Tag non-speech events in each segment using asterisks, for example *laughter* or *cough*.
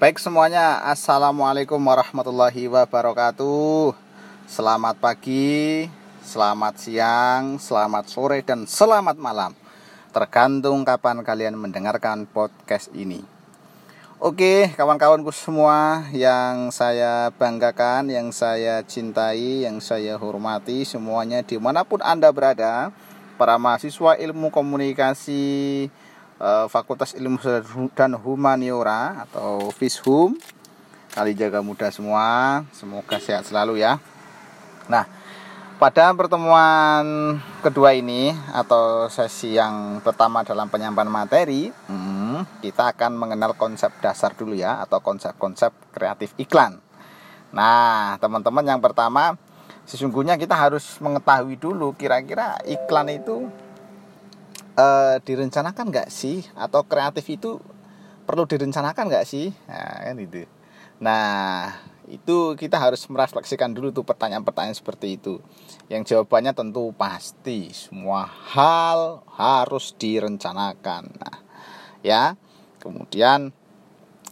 Baik semuanya, Assalamualaikum warahmatullahi wabarakatuh. Selamat pagi, selamat siang, selamat sore, dan selamat malam. Tergantung kapan kalian mendengarkan podcast ini. Oke, kawan-kawanku semua yang saya banggakan, yang saya cintai, yang saya hormati Semuanya di mana pun Anda berada Para mahasiswa ilmu komunikasi Fakultas Ilmu dan Humaniora atau FISHUM. Kali jaga muda semua, semoga sehat selalu ya. Nah, pada pertemuan kedua ini atau sesi yang pertama dalam penyampaian materi, hmm, kita akan mengenal konsep dasar dulu ya atau konsep-konsep kreatif iklan. Nah, teman-teman yang pertama sesungguhnya kita harus mengetahui dulu kira-kira iklan itu uh, direncanakan nggak sih? Atau kreatif itu perlu direncanakan nggak sih? Nah kan itu nah itu kita harus merefleksikan dulu tuh pertanyaan-pertanyaan seperti itu. Yang jawabannya tentu pasti semua hal harus direncanakan. Nah ya kemudian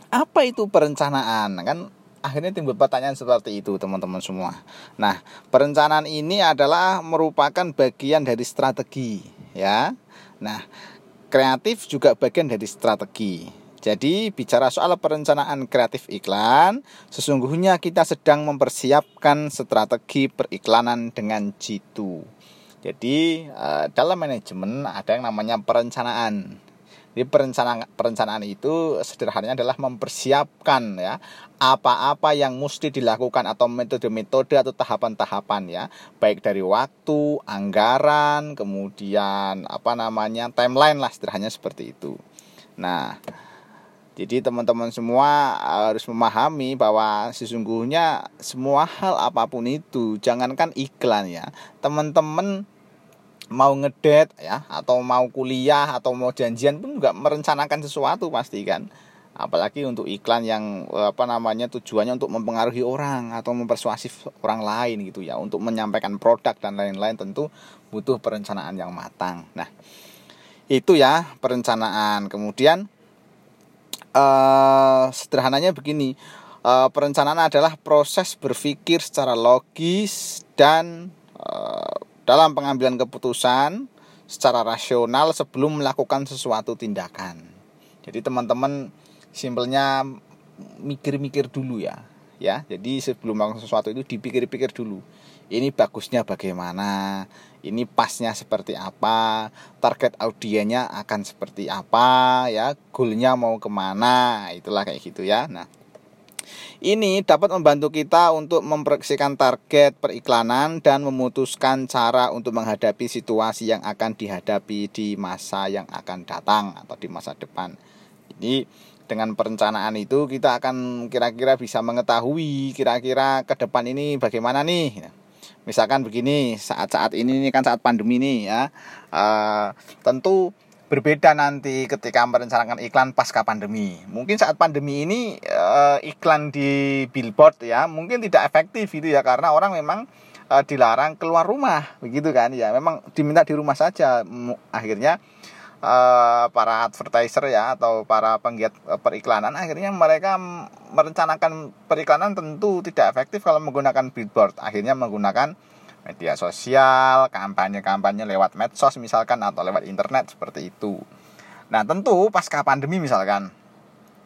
apa itu perencanaan? Kan akhirnya timbul pertanyaan seperti itu teman-teman semua. Nah perencanaan ini adalah merupakan bagian dari strategi ya Nah, kreatif juga bagian dari strategi. Jadi, bicara soal perencanaan kreatif iklan, sesungguhnya kita sedang mempersiapkan strategi periklanan dengan jitu. Jadi, eh, dalam manajemen ada yang namanya perencanaan. Jadi perencanaan perencanaan itu sederhananya adalah mempersiapkan ya apa-apa yang mesti dilakukan atau metode-metode atau tahapan-tahapan ya, baik dari waktu, anggaran, kemudian apa namanya timeline lah sederhananya seperti itu. Nah, jadi teman-teman semua harus memahami bahwa sesungguhnya semua hal apa pun itu, jangankan iklan ya, teman-teman mau ngedet ya atau mau kuliah atau mau janjian pun juga merencanakan sesuatu pasti kan. Apalagi untuk iklan yang apa namanya tujuannya untuk mempengaruhi orang atau mempersuasif orang lain gitu ya. Untuk menyampaikan produk dan lain-lain tentu butuh perencanaan yang matang. Nah itu ya perencanaan. Kemudian eh, sederhananya begini eh, perencanaan adalah proses berpikir secara logis dan eh, dalam pengambilan keputusan secara rasional sebelum melakukan sesuatu tindakan. Jadi teman-teman simpelnya mikir-mikir dulu ya. Ya, jadi sebelum melakukan sesuatu itu dipikir-pikir dulu. Ini bagusnya bagaimana? Ini pasnya seperti apa? Target audiennya akan seperti apa? Ya, goalnya mau ke mana? Itulah kayak gitu ya. Nah, ini dapat membantu kita untuk memproyeksikan target periklanan dan memutuskan cara untuk menghadapi situasi yang akan dihadapi di masa yang akan datang atau di masa depan. Jadi dengan perencanaan itu kita akan kira-kira bisa mengetahui kira-kira ke depan ini bagaimana nih. Misalkan begini, saat-saat ini ini kan saat pandemi nih ya. Uh, tentu berbeda nanti ketika merencanakan iklan pasca pandemi. Mungkin saat pandemi ini uh, iklan di billboard ya mungkin tidak efektif itu ya karena orang memang uh, dilarang keluar rumah begitu kan ya. Memang diminta di rumah saja. Akhirnya uh, para advertiser ya atau para penggiat periklanan akhirnya mereka merencanakan periklanan tentu tidak efektif kalau menggunakan billboard. Akhirnya menggunakan media sosial, kampanye-kampanye lewat medsos misalkan atau lewat internet seperti itu. Nah tentu pasca pandemi misalkan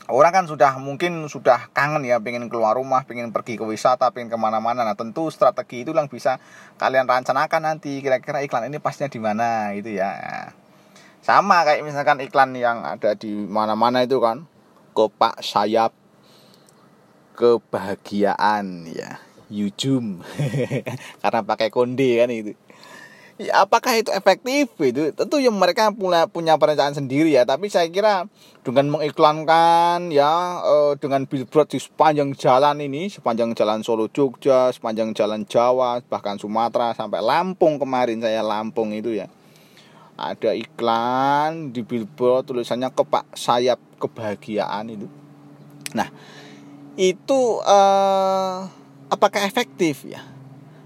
orang kan sudah mungkin sudah kangen ya pengen keluar rumah, pengen pergi ke wisata, pengen ke mana-mana. Nah tentu strategi itu yang bisa kalian rencanakan nanti kira-kira iklan ini pasnya di mana itu ya. Sama kayak misalkan iklan yang ada di mana-mana itu kan kopak sayap kebahagiaan ya Yujum. *laughs* Karena pakai konde kan itu. Ya, apakah itu efektif? Itu tentu yang mereka punya punya perencanaan sendiri ya. Tapi saya kira dengan mengiklankan ya eh, dengan billboard di sepanjang jalan ini sepanjang jalan Solo Jogja sepanjang jalan Jawa bahkan Sumatera sampai Lampung kemarin saya Lampung itu ya. Ada iklan di billboard tulisannya kepak sayap kebahagiaan itu. Nah itu uh, apakah efektif ya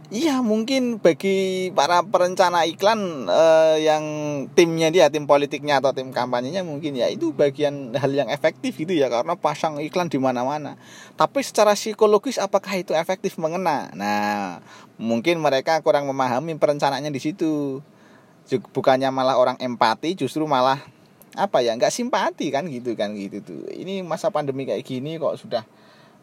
Iya mungkin bagi para perencana iklan eh, yang timnya dia tim politiknya atau tim kampanyenya mungkin ya itu bagian hal yang efektif gitu ya karena pasang iklan di mana-mana. Tapi secara psikologis apakah itu efektif mengena? Nah mungkin mereka kurang memahami perencanaannya di situ. Bukannya malah orang empati justru malah apa ya nggak simpati kan gitu kan gitu tuh. Ini masa pandemi kayak gini kok sudah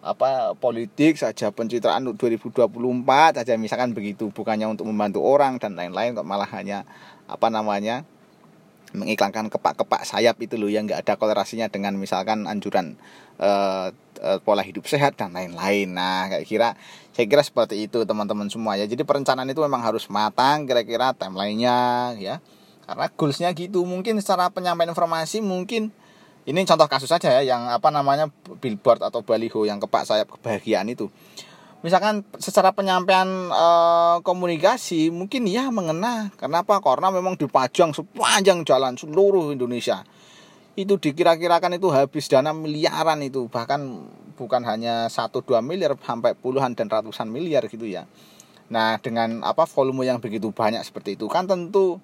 apa politik saja pencitraan untuk 2024 saja misalkan begitu bukannya untuk membantu orang dan lain-lain kok malah hanya apa namanya mengiklankan kepak-kepak sayap itu loh yang nggak ada kolerasinya dengan misalkan anjuran uh, uh, pola hidup sehat dan lain-lain. Nah, kayak kira saya kira seperti itu teman-teman semua ya. Jadi perencanaan itu memang harus matang kira-kira timelinenya ya. Karena goalsnya gitu. Mungkin secara penyampaian informasi mungkin ini contoh kasus saja ya yang apa namanya billboard atau baliho yang kepak sayap kebahagiaan itu. Misalkan secara penyampaian e, komunikasi mungkin ya mengena. Kenapa? Karena memang dipajang sepanjang jalan seluruh Indonesia. Itu dikira-kirakan itu habis dana miliaran itu. Bahkan bukan hanya 1-2 miliar sampai puluhan dan ratusan miliar gitu ya. Nah dengan apa volume yang begitu banyak seperti itu kan tentu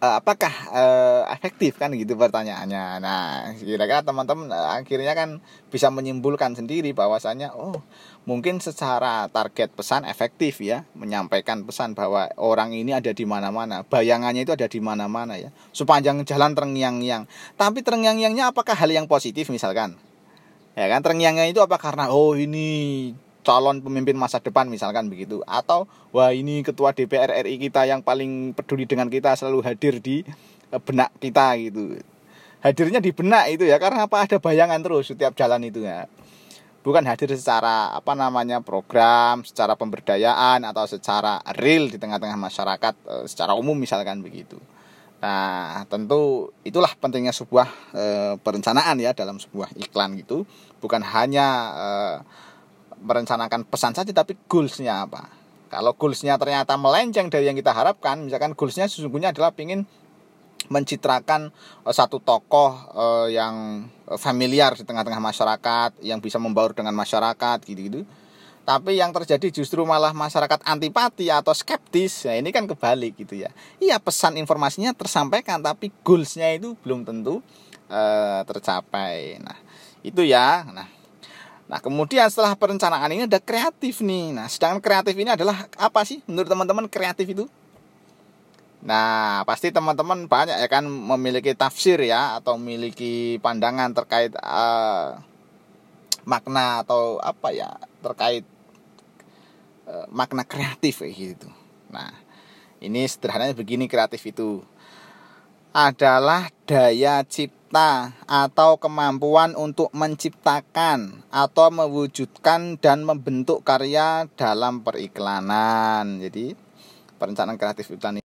uh, apakah uh, efektif kan gitu pertanyaannya. Nah, kira-kira teman-teman uh, akhirnya kan bisa menyimpulkan sendiri bahwasanya oh, mungkin secara target pesan efektif ya menyampaikan pesan bahwa orang ini ada di mana-mana, bayangannya itu ada di mana-mana ya. Sepanjang jalan terngiang-ngiang. Tapi terngiang-ngiangnya apakah hal yang positif misalkan? Ya kan terngiang-ngiang itu apa karena oh ini calon pemimpin masa depan misalkan begitu. Atau wah ini ketua DPR RI kita yang paling peduli dengan kita selalu hadir di eh, benak kita gitu. Hadirnya di benak itu ya karena apa? Ada bayangan terus setiap jalan itu ya. Bukan hadir secara apa namanya program secara pemberdayaan atau secara real di tengah-tengah masyarakat eh, secara umum misalkan begitu. Nah, tentu itulah pentingnya sebuah e, perencanaan ya dalam sebuah iklan gitu, bukan hanya e, merencanakan pesan saja tapi goalsnya apa? Kalau goalsnya ternyata melenceng dari yang kita harapkan misalkan goalsnya sesungguhnya adalah ingin mencitrakan uh, satu tokoh uh, yang familiar di tengah-tengah masyarakat yang bisa membaur dengan masyarakat gitu-gitu. Tapi yang terjadi justru malah masyarakat antipati atau skeptis ya ini kan kebalik gitu ya. Iya pesan informasinya tersampaikan tapi goalsnya itu belum tentu uh, tercapai. Nah itu ya. Nah Nah, kemudian setelah perencanaan ini ada kreatif nih. Nah, sedangkan kreatif ini adalah apa sih menurut teman-teman kreatif itu? Nah, pasti teman-teman banyak ya kan memiliki tafsir ya atau memiliki pandangan terkait uh, makna atau apa ya terkait uh, makna kreatif kayak gitu. Nah, ini sederhananya begini kreatif itu adalah daya cipta cipta atau kemampuan untuk menciptakan atau mewujudkan dan membentuk karya dalam periklanan. Jadi perencanaan kreatif iklan